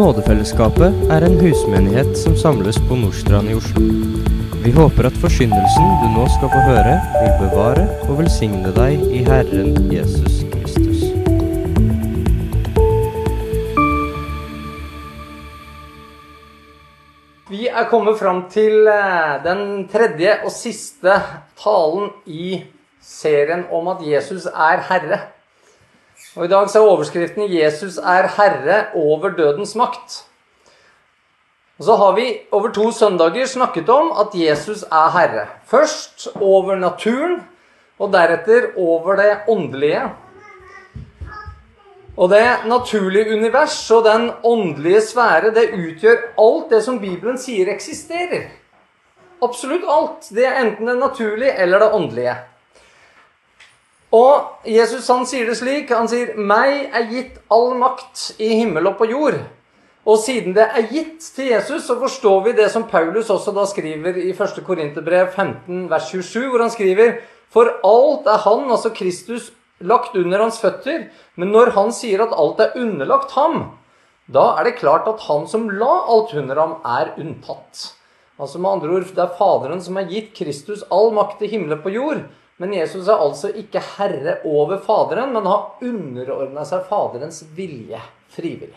Nådefellesskapet er en husmenighet som samles på Nordstrand i Oslo. Vi håper at forkynnelsen du nå skal få høre, vil bevare og velsigne deg i Herren Jesus Kristus. Vi er kommet fram til eh, den tredje og siste talen i serien om at Jesus er Herre. Og I dag så er overskriften 'Jesus er Herre over dødens makt'. Og Så har vi over to søndager snakket om at Jesus er Herre. Først over naturen, og deretter over det åndelige. Og det naturlige univers og den åndelige sfære, det utgjør alt det som Bibelen sier eksisterer. Absolutt alt. Det er enten det naturlige eller det åndelige. Og Jesus han sier det slik. Han sier, 'Meg er gitt all makt i himmel og på jord'. Og siden det er gitt til Jesus, så forstår vi det som Paulus også da skriver i 1. Korinterbrev 15, vers 27, hvor han skriver For alt er han, altså Kristus, lagt under hans føtter. Men når han sier at alt er underlagt ham, da er det klart at han som la alt under ham, er unntatt. Altså med andre ord, Det er Faderen som har gitt Kristus all makt i himmelen på jord. Men Jesus er altså ikke herre over Faderen, men har underordna seg Faderens vilje frivillig.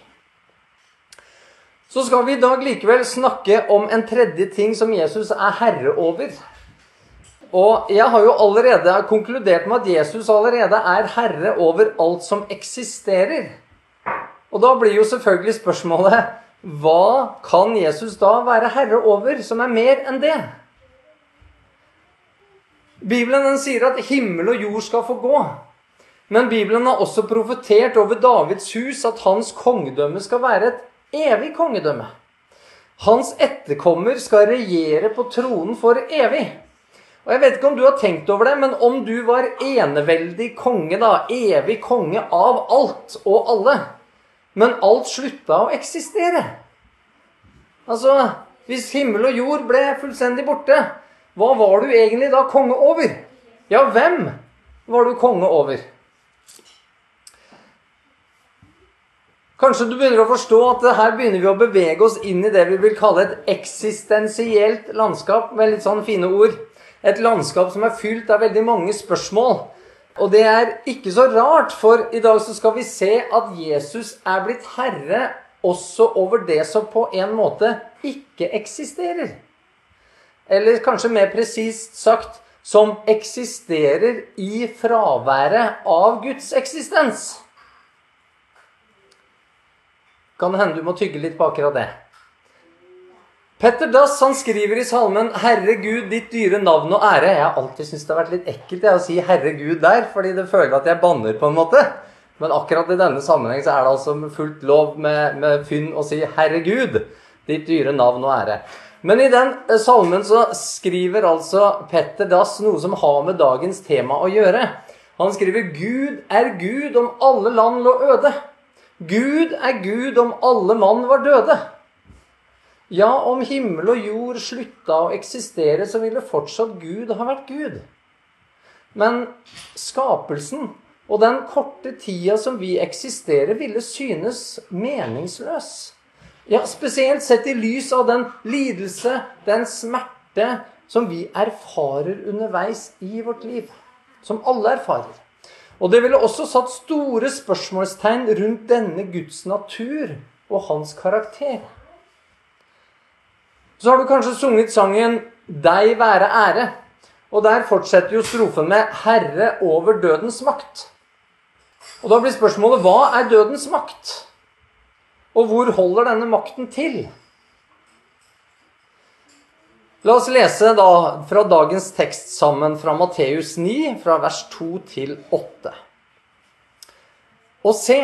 Så skal vi i dag likevel snakke om en tredje ting som Jesus er herre over. Og jeg har jo allerede konkludert med at Jesus allerede er herre over alt som eksisterer. Og da blir jo selvfølgelig spørsmålet hva kan Jesus da være herre over som er mer enn det? Bibelen den sier at himmel og jord skal få gå. Men Bibelen har også profetert over Davids hus at hans kongedømme skal være et evig kongedømme. Hans etterkommer skal regjere på tronen for evig. Og Jeg vet ikke om du har tenkt over det, men om du var eneveldig konge, da, evig konge av alt og alle, men alt slutta å eksistere Altså, hvis himmel og jord ble fullstendig borte, hva var du egentlig da konge over? Ja, hvem var du konge over? Kanskje du begynner å forstå at her begynner vi å bevege oss inn i det vi vil kalle et eksistensielt landskap, med litt sånn fine ord. Et landskap som er fylt av veldig mange spørsmål. Og det er ikke så rart, for i dag så skal vi se at Jesus er blitt herre også over det som på en måte ikke eksisterer. Eller kanskje mer presist sagt som eksisterer i fraværet av Guds eksistens. Kan hende du må tygge litt på akkurat det. Petter Dass han skriver i salmen 'Herre Gud, ditt dyre navn og ære'. Jeg har alltid syntes det har vært litt ekkelt jeg, å si 'Herre Gud' der, fordi det føler at jeg banner på en måte. Men akkurat i denne sammenheng så er det altså fullt lov med, med fynn å si 'Herre Gud, ditt dyre navn og ære'. Men i den salmen så skriver altså Petter Dass noe som har med dagens tema å gjøre. Han skriver 'Gud er Gud om alle land lå øde'. Gud er Gud om alle mann var døde. Ja, om himmel og jord slutta å eksistere, så ville fortsatt Gud ha vært Gud. Men skapelsen og den korte tida som vi eksisterer, ville synes meningsløs. Ja, Spesielt sett i lys av den lidelse, den smerte, som vi erfarer underveis i vårt liv. Som alle erfarer. Og det ville også satt store spørsmålstegn rundt denne Guds natur og hans karakter. Så har du kanskje sunget sangen 'Deg være ære'. Og der fortsetter jo strofen med 'Herre over dødens makt'. Og da blir spørsmålet hva er dødens makt? Og hvor holder denne makten til? La oss lese da fra dagens tekst sammen fra Matteus 9, fra vers 2 til 8. Og se,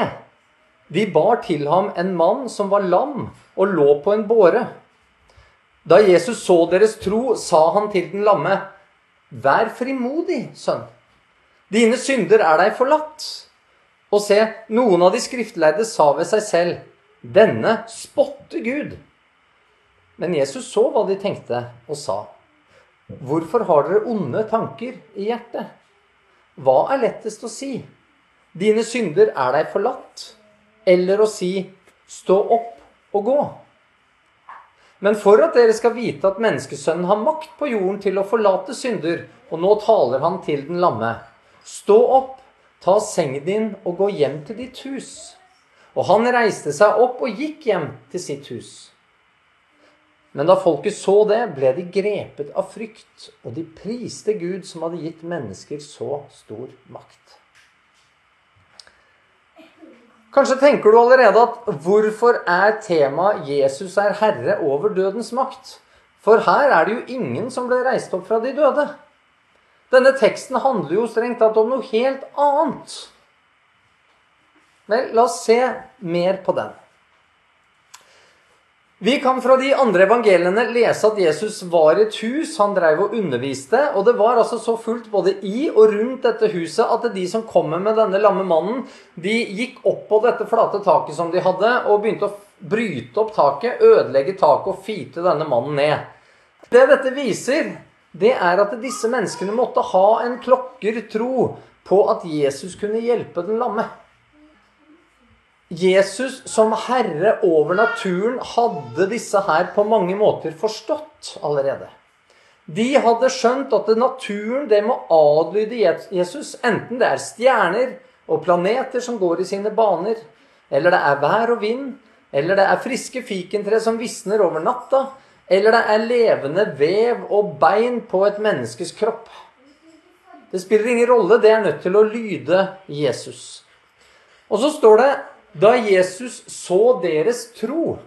de bar til ham en mann som var lam og lå på en båre. Da Jesus så deres tro, sa han til den lamme, Vær frimodig, sønn. Dine synder er deg forlatt. Og se, noen av de skriftlærde sa ved seg selv, Denne spotter Gud. Men Jesus så hva de tenkte, og sa, Hvorfor har dere onde tanker i hjertet? Hva er lettest å si? Dine synder er deg forlatt. Eller å si, Stå opp og gå. Men for at dere skal vite at menneskesønnen har makt på jorden til å forlate synder, og nå taler han til den lamme, stå opp, ta sengen din og gå hjem til ditt hus. Og han reiste seg opp og gikk hjem til sitt hus. Men da folket så det, ble de grepet av frykt, og de priste Gud som hadde gitt mennesker så stor makt. Kanskje tenker du allerede at hvorfor er temaet 'Jesus er herre over dødens makt'? For her er det jo ingen som ble reist opp fra de døde. Denne teksten handler jo strengt tatt om noe helt annet. Vel, la oss se mer på den. Vi kan fra de andre evangeliene lese at Jesus var i et hus, han drev og underviste. Og det var altså så fullt både i og rundt dette huset at de som kommer med denne lamme mannen, de gikk opp på dette flate taket som de hadde, og begynte å bryte opp taket, ødelegge taket og fite denne mannen ned. Det dette viser, det er at disse menneskene måtte ha en klokker tro på at Jesus kunne hjelpe den lamme. Jesus som herre over naturen hadde disse her på mange måter forstått allerede. De hadde skjønt at naturen det må adlyde Jesus, enten det er stjerner og planeter som går i sine baner, eller det er vær og vind, eller det er friske fikentre som visner over natta, eller det er levende vev og bein på et menneskes kropp. Det spiller ingen rolle, det er nødt til å lyde Jesus. Og så står det da Jesus så deres tro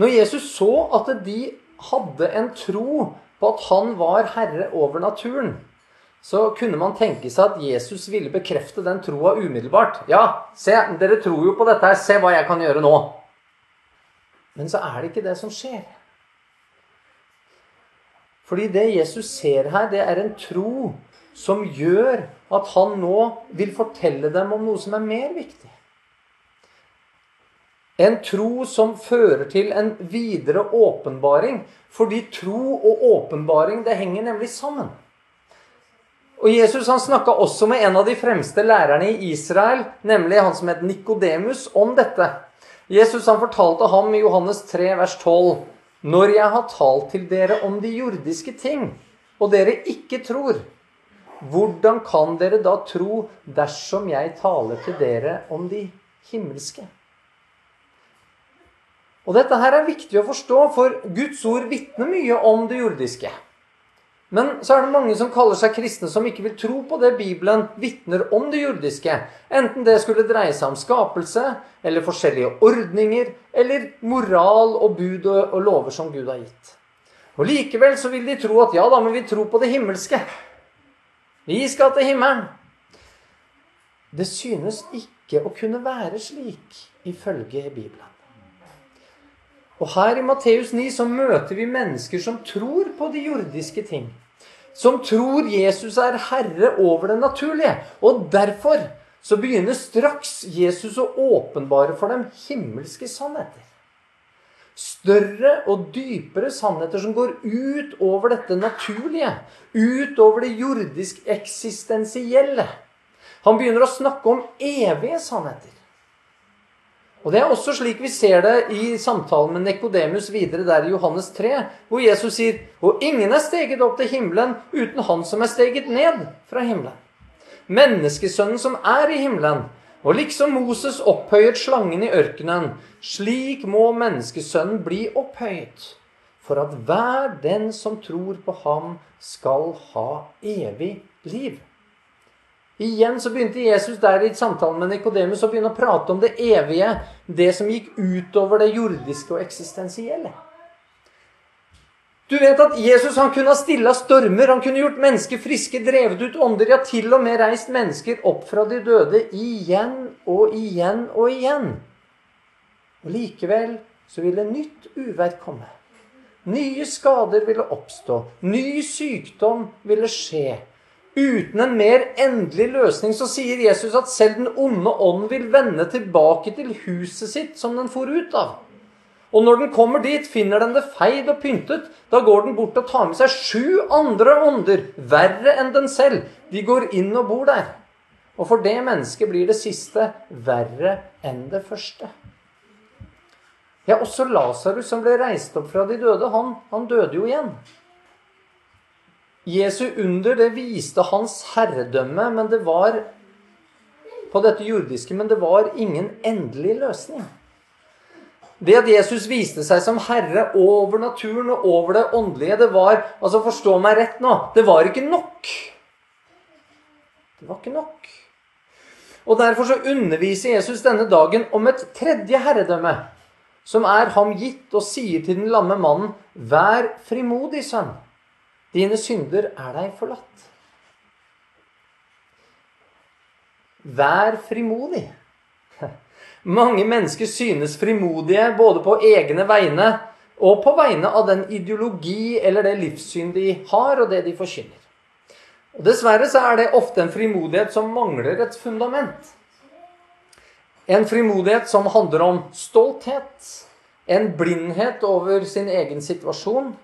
Når Jesus så at de hadde en tro på at han var herre over naturen, så kunne man tenke seg at Jesus ville bekrefte den troa umiddelbart. Ja, se, dere tror jo på dette her. Se hva jeg kan gjøre nå. Men så er det ikke det som skjer. Fordi det Jesus ser her, det er en tro som gjør at han nå vil fortelle dem om noe som er mer viktig. En tro som fører til en videre åpenbaring. Fordi tro og åpenbaring det henger nemlig sammen. Og Jesus han snakka også med en av de fremste lærerne i Israel, nemlig han som het Nikodemus, om dette. Jesus han fortalte ham i Johannes 3, vers 12.: Når jeg har talt til dere om de jordiske ting, og dere ikke tror, hvordan kan dere da tro dersom jeg taler til dere om de himmelske? Og dette her er viktig å forstå, for Guds ord vitner mye om det jordiske. Men så er det mange som kaller seg kristne, som ikke vil tro på det Bibelen vitner om det jordiske. Enten det skulle dreie seg om skapelse, eller forskjellige ordninger, eller moral og bud og lover som Gud har gitt. Og Likevel så vil de tro at ja da, men vi tror på det himmelske. Vi skal til himmelen. Det synes ikke å kunne være slik ifølge Bibelen. Og her i Matteus 9 så møter vi mennesker som tror på de jordiske ting. Som tror Jesus er herre over det naturlige. Og derfor så begynner straks Jesus å åpenbare for dem himmelske sannheter større og dypere sannheter som går ut over dette naturlige, ut over det jordisk eksistensielle. Han begynner å snakke om evige sannheter. Og Det er også slik vi ser det i samtalen med Nekodemus videre der i Johannes 3, hvor Jesus sier Og ingen er steget opp til himmelen uten han som er steget ned fra himmelen. Menneskesønnen som er i himmelen, og liksom Moses opphøyet slangen i ørkenen, slik må menneskesønnen bli opphøyet, for at hver den som tror på ham, skal ha evig liv. Igjen så begynte Jesus der i samtalen med Nikodemus å begynne å prate om det evige, det som gikk utover det jordiske og eksistensielle. Du vet at Jesus han kunne ha stilla stormer, han kunne gjort mennesker friske, drevet ut ånder, ja, til og med reist mennesker opp fra de døde igjen og igjen og igjen. Og likevel så ville nytt uvær komme. Nye skader ville oppstå. Ny sykdom ville skje. Uten en mer endelig løsning så sier Jesus at selv den onde ånd vil vende tilbake til huset sitt som den for ut av. Og når den kommer dit, finner den det feid og pyntet. Da går den bort og tar med seg sju andre ånder, verre enn den selv. De går inn og bor der. Og for det mennesket blir det siste verre enn det første. Ja, også Lasarus, som ble reist opp fra de døde, han, han døde jo igjen. Jesu under, det viste hans herredømme, men det var på dette jordiske, men det var ingen endelig løsning. Det at Jesus viste seg som herre over naturen og over det åndelige, det var altså Forstå meg rett nå. Det var ikke nok. Det var ikke nok. Og Derfor så underviser Jesus denne dagen om et tredje herredømme, som er ham gitt, og sier til den lamme mannen, Vær frimodig, sønn. Dine synder er deg forlatt. Vær frimodig. Mange mennesker synes frimodige både på egne vegne og på vegne av den ideologi eller det livssyn de har, og det de forkynner. Og Dessverre så er det ofte en frimodighet som mangler et fundament. En frimodighet som handler om stolthet, en blindhet over sin egen situasjon,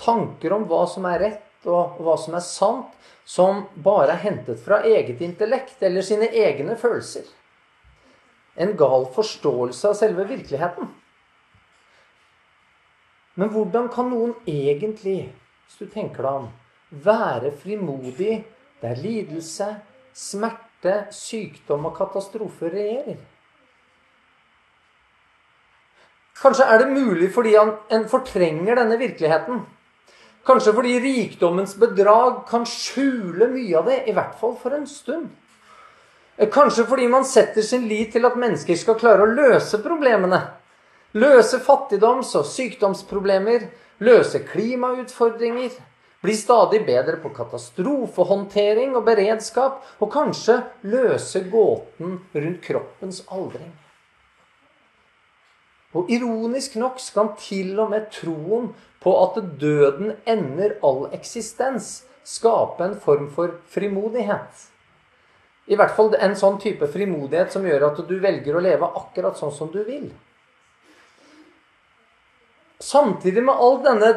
tanker om hva som er rett og hva som er sant, som bare er hentet fra eget intellekt eller sine egne følelser en gal forståelse av selve virkeligheten. Men hvordan kan noen egentlig, hvis du tenker deg om, være frimodig der lidelse, smerte, sykdom og katastrofer regjerer? Kanskje er det mulig fordi en fortrenger denne virkeligheten. Kanskje fordi rikdommens bedrag kan skjule mye av det, i hvert fall for en stund. Eh, kanskje fordi man setter sin lit til at mennesker skal klare å løse problemene. Løse fattigdoms- og sykdomsproblemer, løse klimautfordringer, bli stadig bedre på katastrofehåndtering og beredskap, og kanskje løse gåten rundt kroppens aldring. Og ironisk nok skal til og med troen på at døden ender all eksistens, skape en form for frimodighet. I hvert fall en sånn type frimodighet som gjør at du velger å leve akkurat sånn som du vil. Samtidig med all denne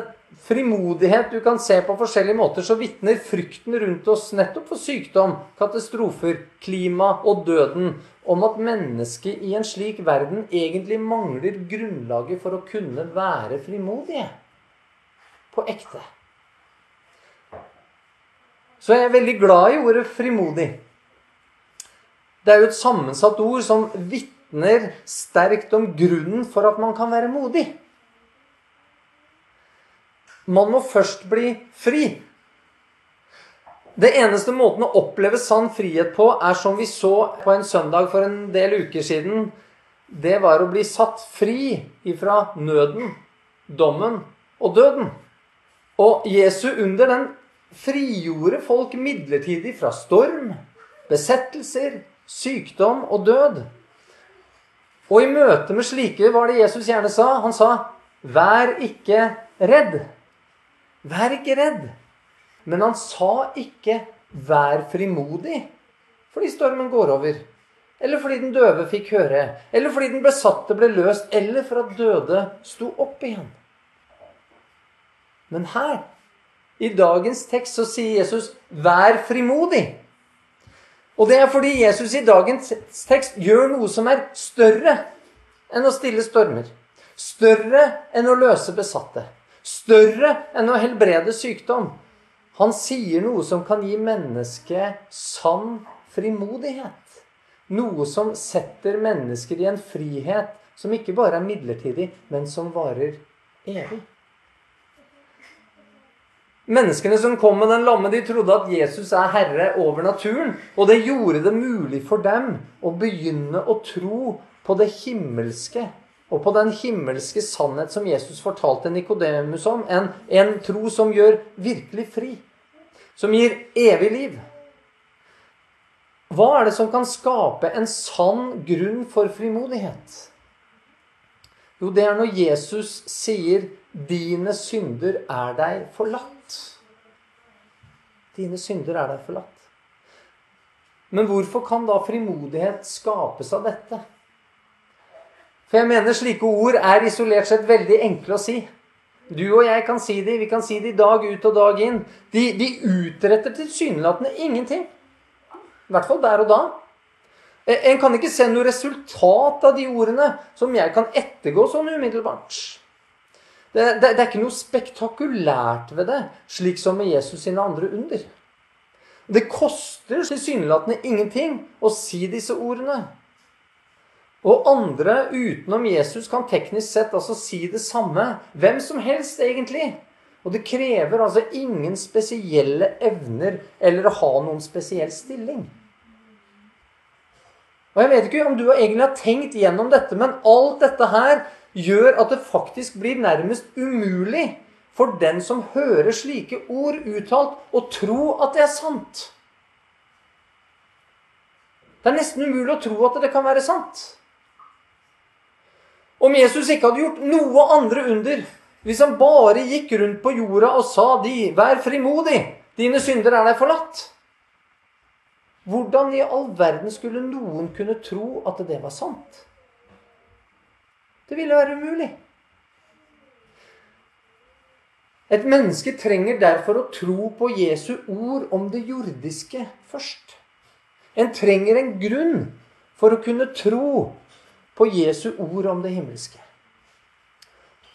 frimodighet du kan se på forskjellige måter, så vitner frykten rundt oss nettopp for sykdom, katastrofer, klima og døden om at mennesket i en slik verden egentlig mangler grunnlaget for å kunne være frimodige. På ekte. Så jeg er veldig glad i ordet frimodig. Det er jo et sammensatt ord som vitner sterkt om grunnen for at man kan være modig. Man må først bli fri. Det eneste måten å oppleve sann frihet på, er som vi så på en søndag for en del uker siden. Det var å bli satt fri ifra nøden, dommen og døden. Og Jesu under den frigjorde folk midlertidig fra storm, besettelser, sykdom og død. Og i møte med slike var det Jesus gjerne sa. Han sa, 'Vær ikke redd'. Vær ikke redd. Men han sa ikke 'vær frimodig' fordi stormen går over. Eller fordi den døve fikk høre. Eller fordi den besatte ble løst. Eller for at døde sto opp igjen. Men her, i dagens tekst, så sier Jesus 'vær frimodig'. Og det er fordi Jesus i dagens tekst gjør noe som er større enn å stille stormer. Større enn å løse besatte. Større enn å helbrede sykdom. Han sier noe som kan gi mennesket sann frimodighet. Noe som setter mennesker i en frihet som ikke bare er midlertidig, men som varer evig. Menneskene som kom med den lamme, de trodde at Jesus er herre over naturen. Og det gjorde det mulig for dem å begynne å tro på det himmelske. Og på den himmelske sannhet som Jesus fortalte Nikodemus om. En, en tro som gjør virkelig fri. Som gir evig liv. Hva er det som kan skape en sann grunn for frimodighet? Jo, det er når Jesus sier 'Dine synder er deg forlatt'. Dine synder er deg forlatt. Men hvorfor kan da frimodighet skapes av dette? For jeg mener slike ord er isolert sett veldig enkle å si. Du og jeg kan si de, vi kan si de dag ut og dag inn. De, de utretter tilsynelatende ingenting. I hvert fall der og da. En kan ikke se noe resultat av de ordene som jeg kan ettergå sånn umiddelbart. Det, det, det er ikke noe spektakulært ved det, slik som med Jesus sine andre under. Det koster tilsynelatende ingenting å si disse ordene. Og andre utenom Jesus kan teknisk sett altså si det samme. Hvem som helst, egentlig. Og det krever altså ingen spesielle evner eller å ha noen spesiell stilling. Og Jeg vet ikke om du egentlig har tenkt gjennom dette, men alt dette her gjør at det faktisk blir nærmest umulig for den som hører slike ord uttalt, å tro at det er sant. Det er nesten umulig å tro at det kan være sant. Om Jesus ikke hadde gjort noe andre under, hvis han bare gikk rundt på jorda og sa de, 'Vær frimodig, dine synder er deg forlatt', hvordan i all verden skulle noen kunne tro at det var sant? Det ville være umulig. Et menneske trenger derfor å tro på Jesu ord om det jordiske først. En trenger en grunn for å kunne tro på Jesu ord om det himmelske.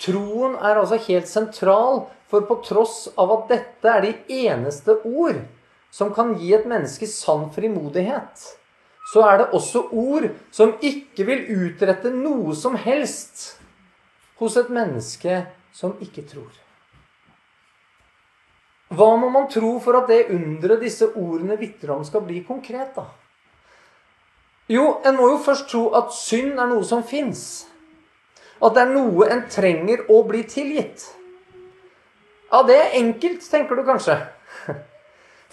Troen er altså helt sentral, for på tross av at dette er de eneste ord som kan gi et menneske sann frimodighet, så er det også ord som ikke vil utrette noe som helst hos et menneske som ikke tror. Hva må man tro for at det underet disse ordene vitner om, skal bli konkret, da? Jo, en må jo først tro at synd er noe som fins. At det er noe en trenger å bli tilgitt. Ja, det er enkelt, tenker du kanskje.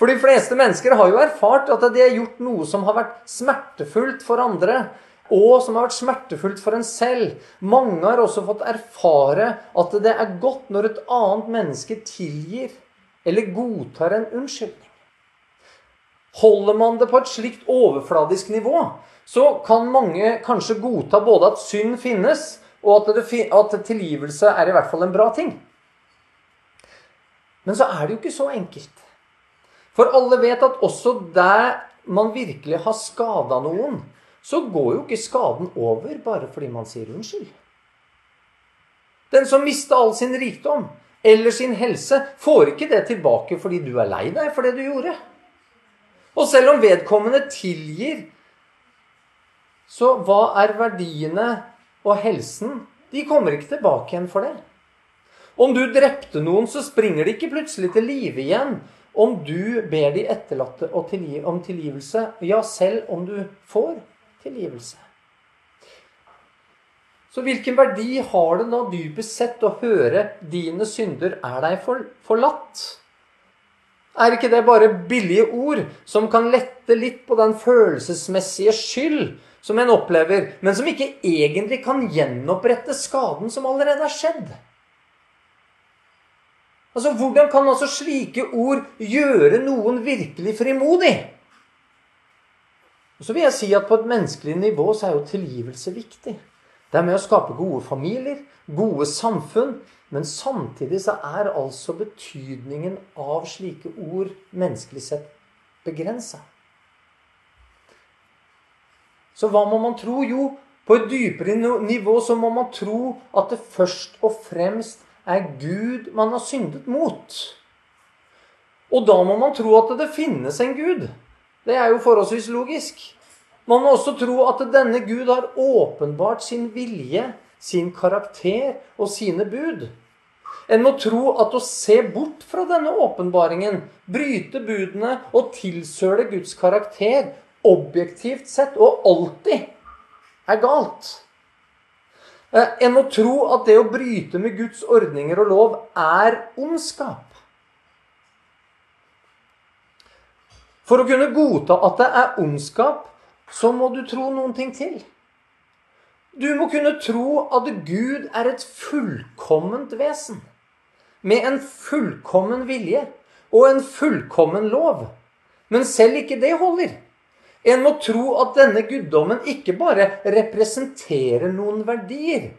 For de fleste mennesker har jo erfart at de har gjort noe som har vært smertefullt for andre, og som har vært smertefullt for en selv. Mange har også fått erfare at det er godt når et annet menneske tilgir eller godtar en unnskyldning. Holder man det på et slikt overfladisk nivå, så kan mange kanskje godta både at synd finnes, og at, at tilgivelse er i hvert fall en bra ting. Men så er det jo ikke så enkelt. For alle vet at også der man virkelig har skada noen, så går jo ikke skaden over bare fordi man sier unnskyld. Den som mista all sin rikdom eller sin helse, får ikke det tilbake fordi du er lei deg for det du gjorde. Og selv om vedkommende tilgir, så hva er verdiene og helsen? De kommer ikke tilbake igjen for det. Om du drepte noen, så springer de ikke plutselig til live igjen om du ber de etterlatte om tilgivelse, ja, selv om du får tilgivelse. Så hvilken verdi har det da dypest sett å høre 'dine synder er deg forlatt'? Er ikke det bare billige ord som kan lette litt på den følelsesmessige skyld som en opplever, men som ikke egentlig kan gjenopprette skaden som allerede er skjedd? Altså, Hvordan kan altså slike ord gjøre noen virkelig frimodig? Og så vil jeg si at På et menneskelig nivå så er jo tilgivelse viktig. Det er med å skape gode familier, gode samfunn. Men samtidig så er altså betydningen av slike ord menneskelig sett begrensa. Så hva må man tro? Jo, på et dypere nivå så må man tro at det først og fremst er Gud man har syndet mot. Og da må man tro at det finnes en Gud. Det er jo forholdsvis logisk. Man må også tro at denne Gud har åpenbart sin vilje, sin karakter og sine bud. En må tro at å se bort fra denne åpenbaringen, bryte budene og tilsøle Guds karakter objektivt sett og alltid er galt. Eh, en må tro at det å bryte med Guds ordninger og lov er ondskap. For å kunne godta at det er ondskap, så må du tro noen ting til. Du må kunne tro at Gud er et fullkomment vesen. Med en fullkommen vilje og en fullkommen lov. Men selv ikke det holder. En må tro at denne guddommen ikke bare representerer noen verdier,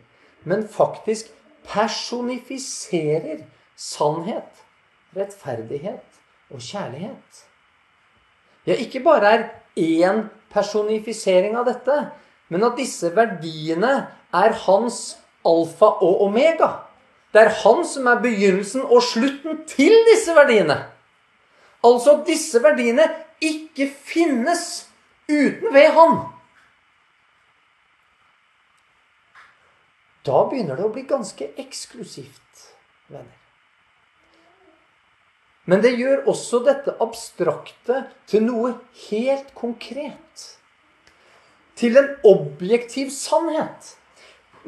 men faktisk personifiserer sannhet, rettferdighet og kjærlighet. Ja, ikke bare er én personifisering av dette, men at disse verdiene er hans alfa og omega. Det er han som er begynnelsen og slutten til disse verdiene. Altså at disse verdiene ikke finnes uten ved han. Da begynner det å bli ganske eksklusivt, venner. Men det gjør også dette abstrakte til noe helt konkret. Til en objektiv sannhet.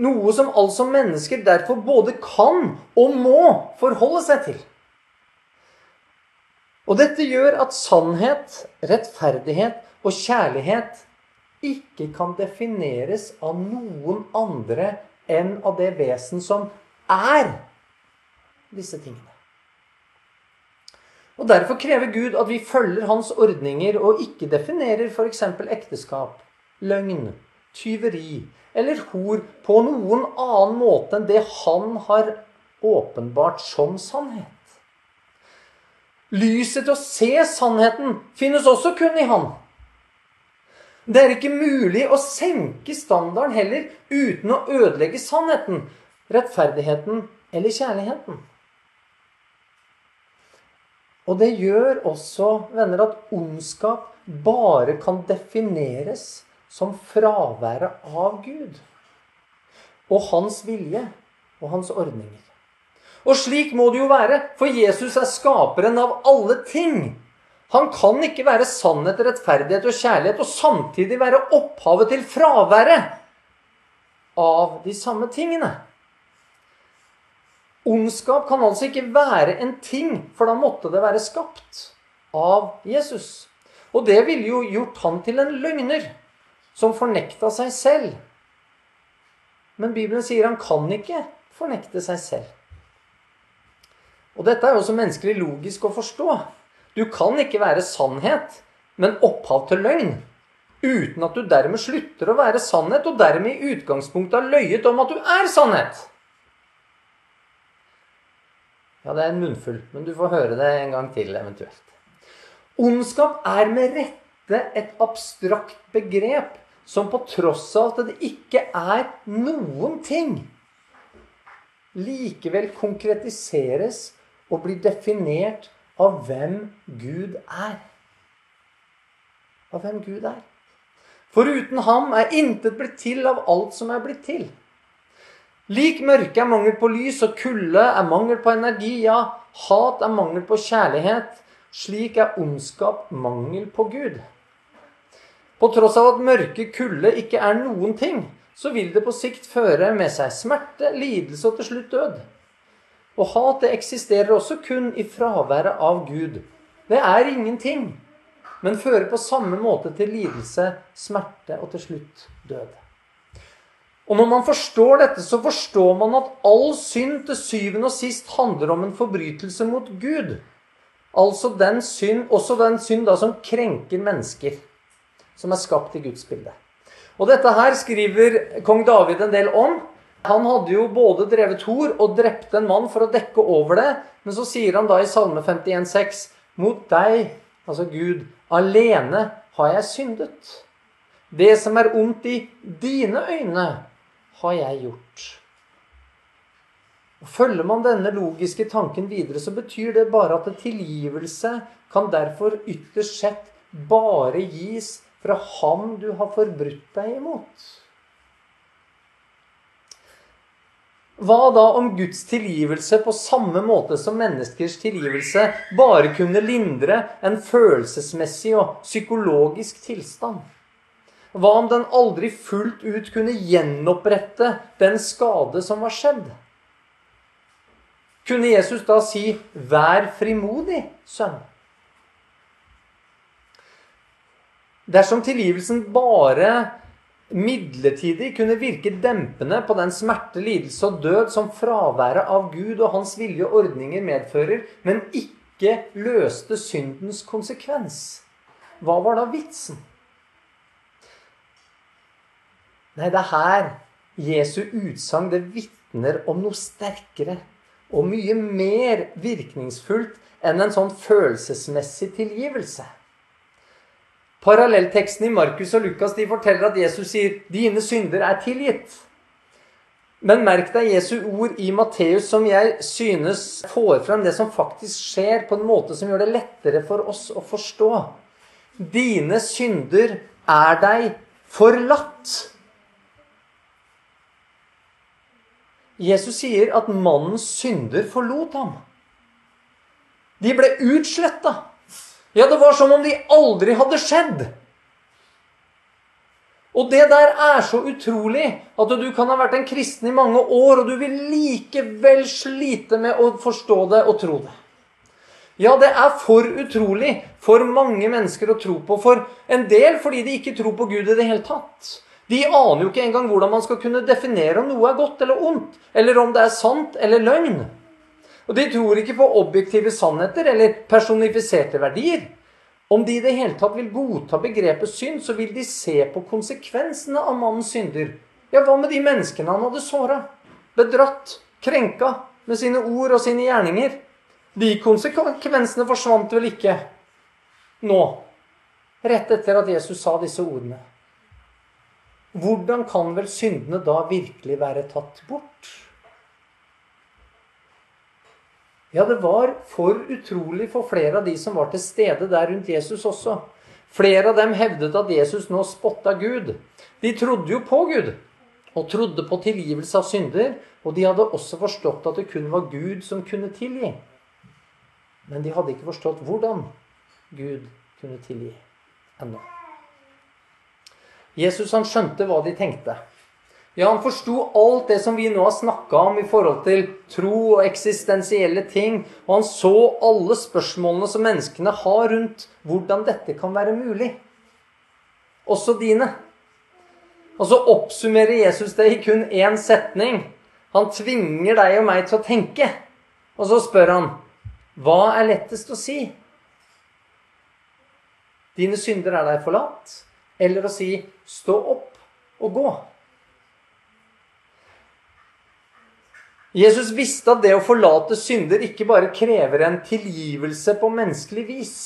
Noe som altså mennesker derfor både kan og må forholde seg til. Og dette gjør at sannhet, rettferdighet og kjærlighet ikke kan defineres av noen andre enn av det vesen som er disse tingene. Og Derfor krever Gud at vi følger hans ordninger og ikke definerer f.eks. ekteskap, løgn, tyveri eller hor på noen annen måte enn det han har åpenbart som sannhet. Lyset til å se sannheten finnes også kun i Han. Det er ikke mulig å senke standarden heller uten å ødelegge sannheten, rettferdigheten eller kjærligheten. Og det gjør også, venner, at ondskap bare kan defineres som fraværet av Gud. Og hans vilje og hans ordninger. Og slik må det jo være, for Jesus er skaperen av alle ting. Han kan ikke være sannhet, rettferdighet og kjærlighet og samtidig være opphavet til fraværet av de samme tingene. Ondskap kan altså ikke være en ting, for da måtte det være skapt av Jesus. Og det ville jo gjort han til en løgner som fornekta seg selv. Men Bibelen sier han kan ikke fornekte seg selv. Og dette er jo også menneskelig logisk å forstå. Du kan ikke være sannhet, men opphav til løgn. Uten at du dermed slutter å være sannhet, og dermed i utgangspunktet har løyet om at du er sannhet. Ja, det er en munnfull, men du får høre det en gang til eventuelt. Ondskap er med rette et abstrakt begrep som på tross av at det ikke er noen ting, likevel konkretiseres og blir definert av hvem Gud er. Av hvem Gud er. For uten ham er intet blitt til av alt som er blitt til. Lik mørke er mangel på lys, og kulde er mangel på energi. Ja, hat er mangel på kjærlighet. Slik er ondskap mangel på Gud. På tross av at mørke, kulde ikke er noen ting, så vil det på sikt føre med seg smerte, lidelse og til slutt død. Og hat det eksisterer også kun i fraværet av Gud. Det er ingenting, men fører på samme måte til lidelse, smerte og til slutt død. Og når man forstår dette, så forstår man at all synd til syvende og sist handler om en forbrytelse mot Gud. Altså den synd, også den synd da, som krenker mennesker, som er skapt i Guds bilde. Og dette her skriver kong David en del om. Han hadde jo både drevet hor og drept en mann for å dekke over det. Men så sier han da i Salme 51,6.: Mot deg, altså Gud, alene har jeg syndet. Det som er ondt i dine øyne, har jeg gjort? Og Følger man denne logiske tanken videre, så betyr det bare at tilgivelse kan derfor ytterst sett bare gis fra ham du har forbrutt deg imot. Hva da om Guds tilgivelse på samme måte som menneskers tilgivelse bare kunne lindre en følelsesmessig og psykologisk tilstand? Hva om den aldri fullt ut kunne gjenopprette den skade som var skjedd? Kunne Jesus da si 'vær frimodig, sønn'? Dersom tilgivelsen bare midlertidig kunne virke dempende på den smerte, lidelse og død som fraværet av Gud og hans vilje og ordninger medfører, men ikke løste syndens konsekvens, hva var da vitsen? Nei, det er her Jesu utsagn det vitner om noe sterkere og mye mer virkningsfullt enn en sånn følelsesmessig tilgivelse. Parallellteksten i Markus og Lukas de forteller at Jesus sier 'dine synder er tilgitt'. Men merk deg Jesu ord i Matteus, som jeg synes får frem det som faktisk skjer, på en måte som gjør det lettere for oss å forstå. Dine synder er deg forlatt. Jesus sier at mannens synder forlot ham. De ble utsletta. Ja, det var som om de aldri hadde skjedd. Og det der er så utrolig at du kan ha vært en kristen i mange år, og du vil likevel slite med å forstå det og tro det. Ja, det er for utrolig for mange mennesker å tro på. For en del fordi de ikke tror på Gud i det hele tatt. De aner jo ikke engang hvordan man skal kunne definere om noe er godt eller ondt, eller om det er sant eller løgn. Og de tror ikke på objektive sannheter eller personifiserte verdier. Om de i det hele tatt vil godta begrepet synd, så vil de se på konsekvensene av mannens synder. Ja, hva med de menneskene han hadde såra? Bedratt? Krenka? Med sine ord og sine gjerninger? De konsekvensene forsvant vel ikke nå, rett etter at Jesus sa disse ordene. Hvordan kan vel syndene da virkelig være tatt bort? Ja, det var for utrolig for flere av de som var til stede der rundt Jesus også. Flere av dem hevdet at Jesus nå spotta Gud. De trodde jo på Gud og trodde på tilgivelse av synder. Og de hadde også forstått at det kun var Gud som kunne tilgi. Men de hadde ikke forstått hvordan Gud kunne tilgi ennå. Jesus han skjønte hva de tenkte. Ja, han forsto alt det som vi nå har snakka om i forhold til tro og eksistensielle ting. Og han så alle spørsmålene som menneskene har rundt hvordan dette kan være mulig. Også dine. Og så oppsummerer Jesus det i kun én setning. Han tvinger deg og meg til å tenke. Og så spør han, hva er lettest å si? Dine synder er deg forlatt. Eller å si, stå opp og gå. Jesus visste at det å forlate synder ikke bare krever en tilgivelse på menneskelig vis.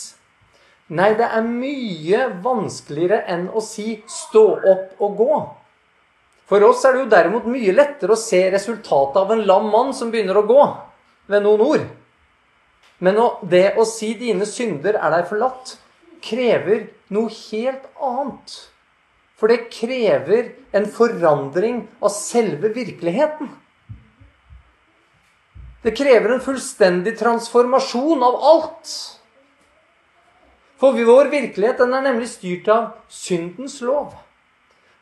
Nei, det er mye vanskeligere enn å si 'stå opp og gå'. For oss er det jo derimot mye lettere å se resultatet av en lam mann som begynner å gå, ved noen ord. Men det å si 'dine synder er deg forlatt', krever noe helt annet. For det krever en forandring av selve virkeligheten. Det krever en fullstendig transformasjon av alt. For vår virkelighet den er nemlig styrt av syndens lov.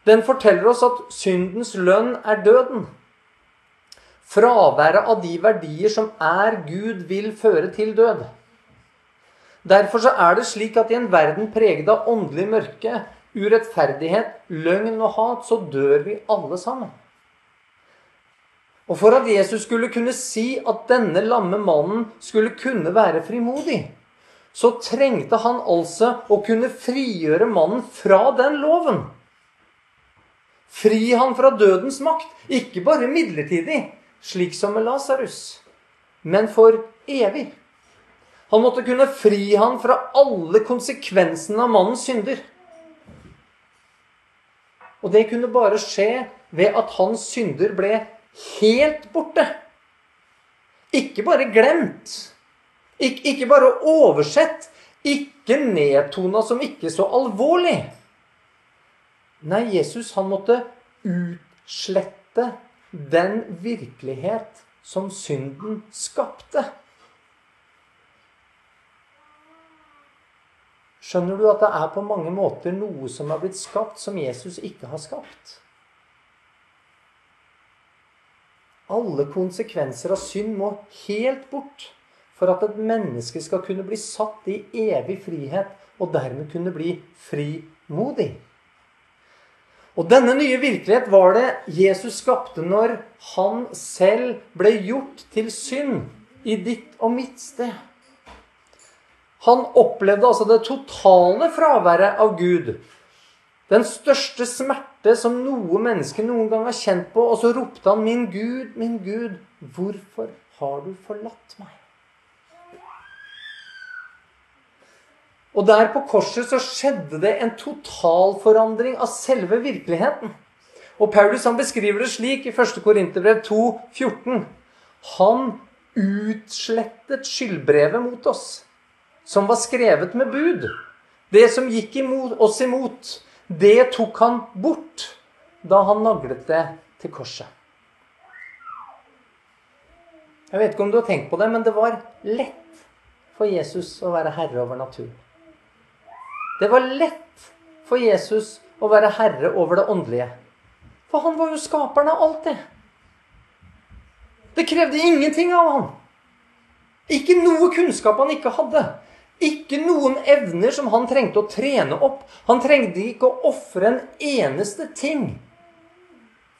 Den forteller oss at syndens lønn er døden. Fraværet av de verdier som er Gud, vil føre til død. Derfor så er det slik at i en verden preget av åndelig mørke, urettferdighet, løgn og hat, så dør vi alle sammen. Og for at Jesus skulle kunne si at denne lamme mannen skulle kunne være frimodig, så trengte han altså å kunne frigjøre mannen fra den loven. Fri han fra dødens makt, ikke bare midlertidig, slik som med Lasarus, men for evig. Han måtte kunne fri han fra alle konsekvensene av mannens synder. Og det kunne bare skje ved at hans synder ble helt borte. Ikke bare glemt. Ik ikke bare oversett. Ikke nedtona som ikke så alvorlig. Nei, Jesus han måtte utslette den virkelighet som synden skapte. Skjønner du at det er på mange måter noe som har blitt skapt, som Jesus ikke har skapt? Alle konsekvenser av synd må helt bort for at et menneske skal kunne bli satt i evig frihet og dermed kunne bli frimodig. Og denne nye virkelighet var det Jesus skapte når han selv ble gjort til synd i ditt og mitt sted. Han opplevde altså det totale fraværet av Gud. Den største smerte smerte som noe menneske noen gang har kjent på. Og så ropte han, 'Min Gud, min Gud, hvorfor har du forlatt meg?' Og der på korset så skjedde det en totalforandring av selve virkeligheten. Og Paulus han beskriver det slik i 1. Korinterbrev 2, 14. Han utslettet skyldbrevet mot oss, som var skrevet med bud. Det som gikk imot, oss imot, det tok han bort da han naglet det til korset. Jeg vet ikke om du har tenkt på det, men det var lett for Jesus å være herre over naturen. Det var lett for Jesus å være herre over det åndelige. For han var jo skaperen av alt det. Det krevde ingenting av han. Ikke noe kunnskap han ikke hadde. Ikke noen evner som han trengte å trene opp. Han trengte ikke å ofre en eneste ting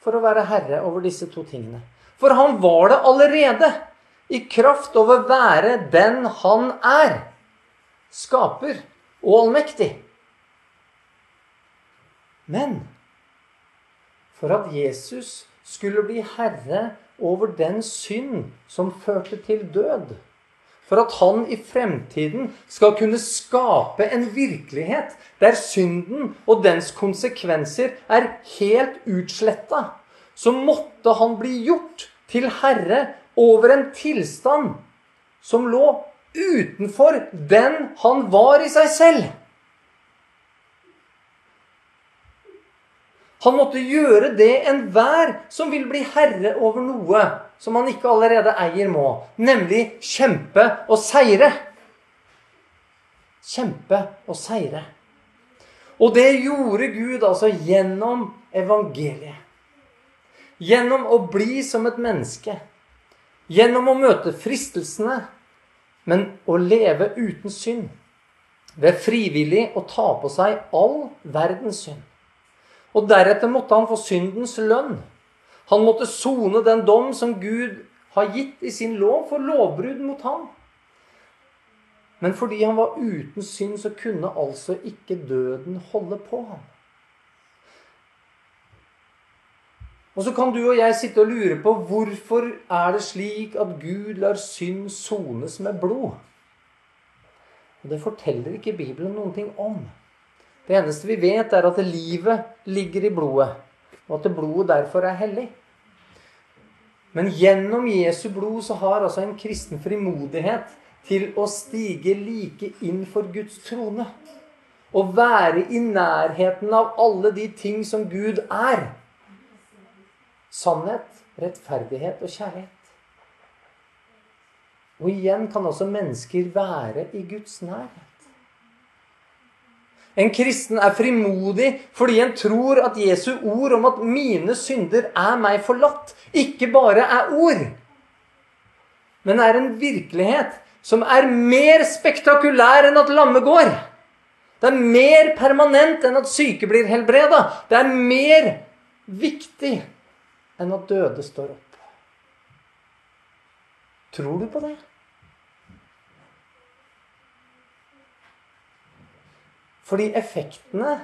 for å være herre over disse to tingene. For han var det allerede, i kraft av å være den han er. Skaper og allmektig. Men for at Jesus skulle bli herre over den synd som førte til død, for at han i fremtiden skal kunne skape en virkelighet der synden og dens konsekvenser er helt utsletta, så måtte han bli gjort til herre over en tilstand som lå utenfor den han var i seg selv. Han måtte gjøre det enhver som vil bli herre over noe som han ikke allerede eier, må. Nemlig kjempe og seire. Kjempe og seire. Og det gjorde Gud altså gjennom evangeliet. Gjennom å bli som et menneske. Gjennom å møte fristelsene, men å leve uten synd. Ved frivillig å ta på seg all verdens synd. Og deretter måtte han få syndens lønn. Han måtte sone den dom som Gud har gitt i sin lov for lovbrudd mot ham. Men fordi han var uten synd, så kunne altså ikke døden holde på ham. Og så kan du og jeg sitte og lure på hvorfor er det slik at Gud lar synd sones med blod? Og Det forteller ikke Bibelen noen ting om. Det eneste vi vet, er at livet ligger i blodet, og at blodet derfor er hellig. Men gjennom Jesu blod så har altså en kristen frimodighet til å stige like inn for Guds trone. Og være i nærheten av alle de ting som Gud er. Sannhet, rettferdighet og kjærlighet. Og igjen kan også mennesker være i Guds nærhet. En kristen er frimodig fordi en tror at Jesu ord om at 'mine synder er meg forlatt', ikke bare er ord, men er en virkelighet som er mer spektakulær enn at lammet går. Det er mer permanent enn at syke blir helbreda. Det er mer viktig enn at døde står opp. Tror du på det? Fordi effektene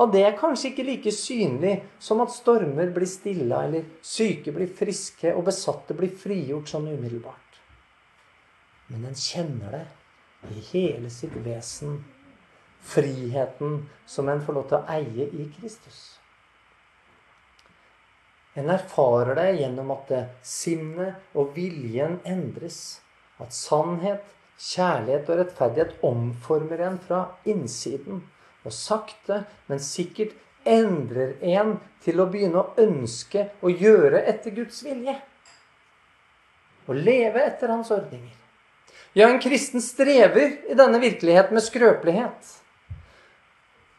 av det er kanskje ikke like synlig som at stormer blir stilla, eller syke blir friske, og besatte blir frigjort sånn umiddelbart. Men en kjenner det i hele sitt vesen. Friheten som en får lov til å eie i Kristus. En erfarer det gjennom at sinnet og viljen endres. At sannhet, Kjærlighet og rettferdighet omformer en fra innsiden. Og sakte, men sikkert endrer en til å begynne å ønske å gjøre etter Guds vilje. Å leve etter hans ordninger. Ja, en kristen strever i denne virkelighet med skrøpelighet.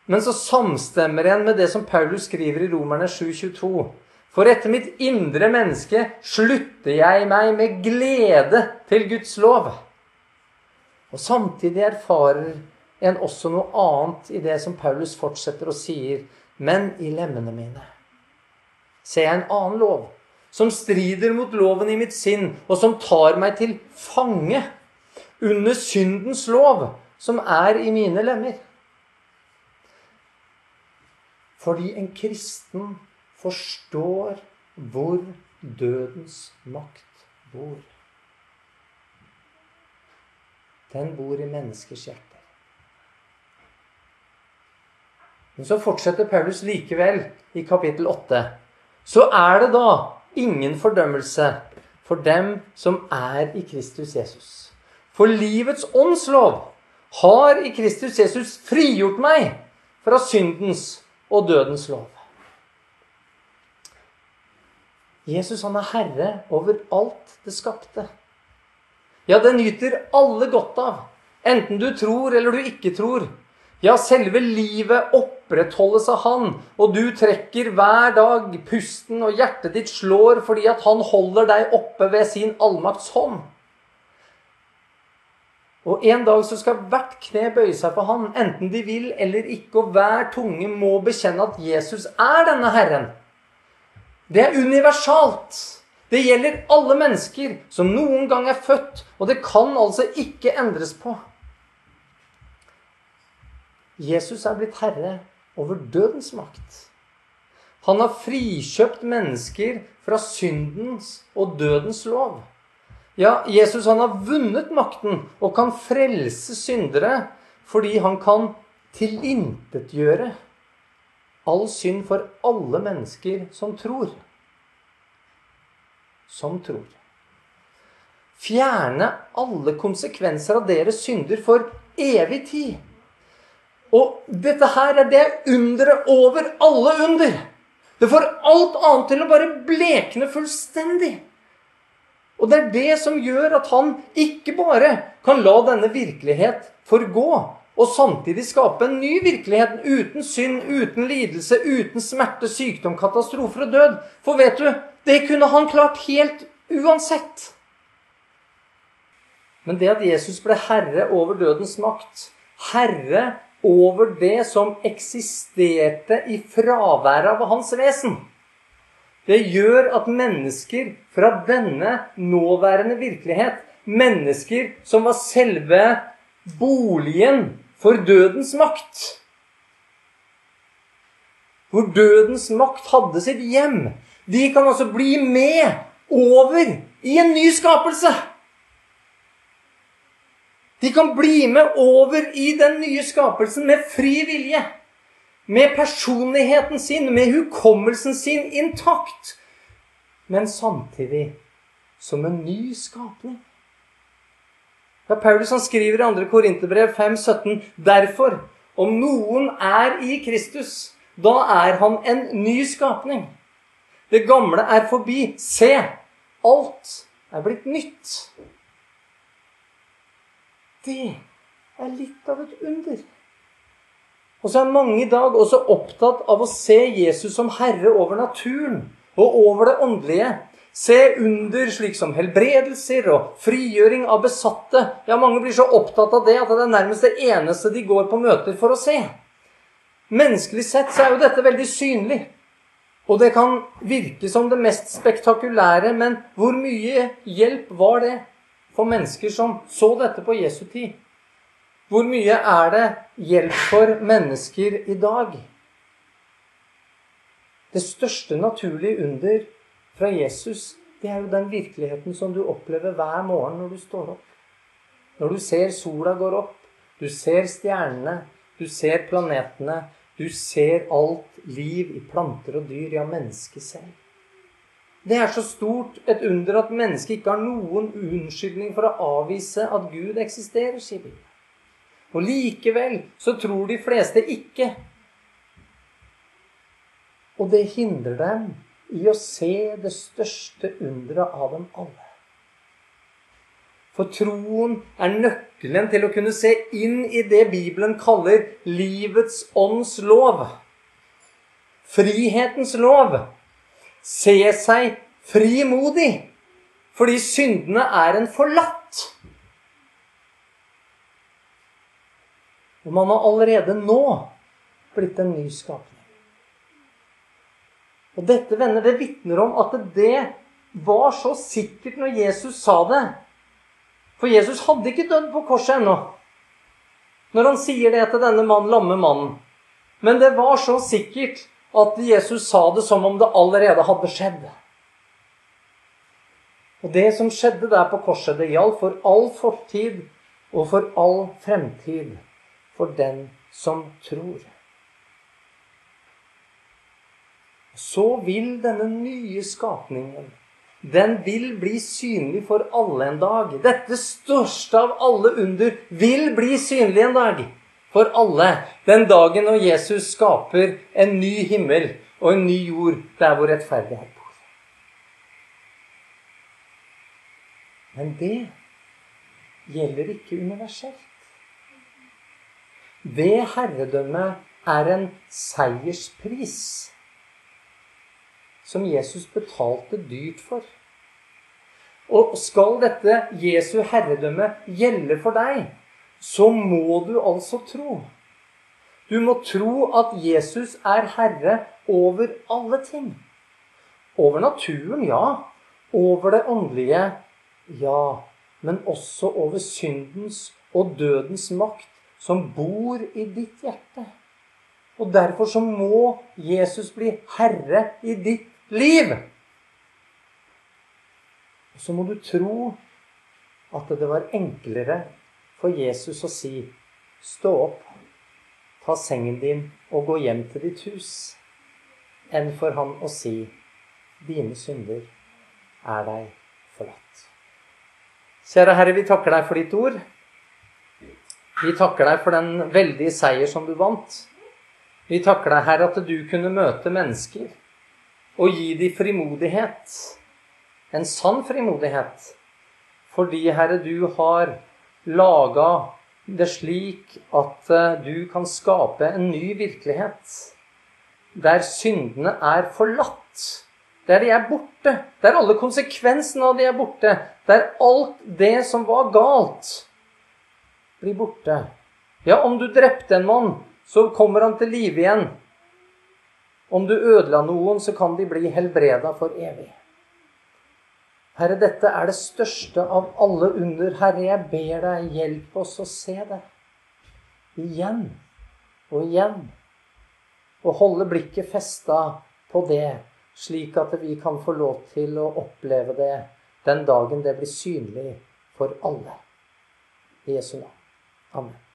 Men så samstemmer en med det som Paulus skriver i Romerne 7,22. For etter mitt indre menneske slutter jeg meg med glede til Guds lov. Og samtidig erfarer en også noe annet i det som Paulus fortsetter og sier. Men i lemmene mine ser jeg en annen lov, som strider mot loven i mitt sinn, og som tar meg til fange under syndens lov, som er i mine lemmer. Fordi en kristen forstår hvor dødens makt bor. Den bor i menneskers hjerter. Men så fortsetter Paulus likevel i kapittel 8. Så er det da ingen fordømmelse for dem som er i Kristus Jesus. For livets åndslov har i Kristus Jesus frigjort meg fra syndens og dødens lov. Jesus han er herre over alt det skapte. Ja, det nyter alle godt av, enten du tror eller du ikke tror. Ja, selve livet opprettholdes av Han, og du trekker hver dag pusten, og hjertet ditt slår fordi at Han holder deg oppe ved sin allmakts hånd. Og en dag så skal hvert kne bøye seg for Han, enten de vil eller ikke, og hver tunge må bekjenne at Jesus er denne Herren. Det er universalt. Det gjelder alle mennesker som noen gang er født, og det kan altså ikke endres på. Jesus er blitt herre over dødens makt. Han har frikjøpt mennesker fra syndens og dødens lov. Ja, Jesus han har vunnet makten og kan frelse syndere fordi han kan tilintetgjøre all synd for alle mennesker som tror. Som tror. Fjerne alle konsekvenser av deres synder for evig tid. Og dette her er det underet over alle under. Det får alt annet til å bare blekne fullstendig. Og det er det som gjør at han ikke bare kan la denne virkelighet forgå, og samtidig skape en ny virkelighet uten synd, uten lidelse, uten smerte, sykdom, katastrofer og død. For vet du, det kunne han klart helt uansett. Men det at Jesus ble herre over dødens makt, herre over det som eksisterte i fraværet av hans vesen. Det gjør at mennesker fra denne nåværende virkelighet, mennesker som var selve boligen for dødens makt Hvor dødens makt hadde sitt hjem, de kan altså bli med over i en ny skapelse. De kan bli med over i den nye skapelsen med fri vilje. Med personligheten sin, med hukommelsen sin intakt. Men samtidig som en ny skapning. Ja, Paulus han skriver i 2. Korinterbrev 5,17.: Derfor, om noen er i Kristus, da er han en ny skapning. Det gamle er forbi. Se, alt er blitt nytt. Det er litt av et under. Og så er mange i dag også opptatt av å se Jesus som herre over naturen og over det åndelige. Se under slik som helbredelser og frigjøring av besatte. Ja, mange blir så opptatt av det at det er nærmest det eneste de går på møter for å se. Menneskelig sett så er jo dette veldig synlig. Og det kan virke som det mest spektakulære, men hvor mye hjelp var det for mennesker som så dette på Jesu tid? Hvor mye er det hjelp for mennesker i dag? Det største naturlige under fra Jesus, det er jo den virkeligheten som du opplever hver morgen når du står opp. Når du ser sola går opp, du ser stjernene, du ser planetene, du ser alt liv i planter og dyr, ja, mennesket selv. Det er så stort et under at mennesket ikke har noen unnskyldning for å avvise at Gud eksisterer, sier Bibelen. Og likevel så tror de fleste ikke. Og det hindrer dem i å se det største underet av dem alle. For troen er nøkkelen til å kunne se inn i det Bibelen kaller livets ånds lov. Frihetens lov se seg frimodig fordi syndene er en forlatt. Og man har allerede nå blitt en ny skapning. Og dette, venner, det vitner om at det var så sikkert når Jesus sa det. For Jesus hadde ikke dødd på korset ennå. Når han sier det til denne mann, lamme mannen. Men det var så sikkert at Jesus sa det som om det allerede hadde skjedd. Og det som skjedde der på korset, det gjaldt for all fortid og for all fremtid for den som tror. Så vil denne nye skapningen den vil bli synlig for alle en dag. Dette største av alle under vil bli synlig en dag for alle. Den dagen når Jesus skaper en ny himmel og en ny jord der hvor rettferdighet bor. Men det gjelder ikke universelt. Det herredømmet er en seierspris som Jesus betalte dyrt for. Og skal dette Jesu herredømme gjelde for deg, så må du altså tro. Du må tro at Jesus er herre over alle ting. Over naturen, ja. Over det åndelige, ja. Men også over syndens og dødens makt som bor i ditt hjerte. Og derfor så må Jesus bli herre i ditt liv. Og så må du tro at det var enklere for Jesus å si Stå opp, ta sengen din og gå hjem til ditt hus, enn for han å si Dine synder er deg forlatt. Kjære Herre, vi takker deg for ditt ord. Vi takker deg for den veldige seier som du vant. Vi takker deg, Herre, at du kunne møte mennesker og gi dem frimodighet. En sann frimodighet. Fordi, Herre, du har laga det slik at eh, du kan skape en ny virkelighet. Der syndene er forlatt. Der de er borte. Der alle konsekvensene av de er borte. Der alt det som var galt, blir borte. Ja, om du drepte en mann, så kommer han til live igjen. Om du ødela noen, så kan de bli helbreda for evig. Herre, dette er det største av alle under. Herre, jeg ber deg, hjelp oss å se det. Igjen og igjen. Og holde blikket festa på det, slik at vi kan få lov til å oppleve det den dagen det blir synlig for alle. I Jesu navn. Amen.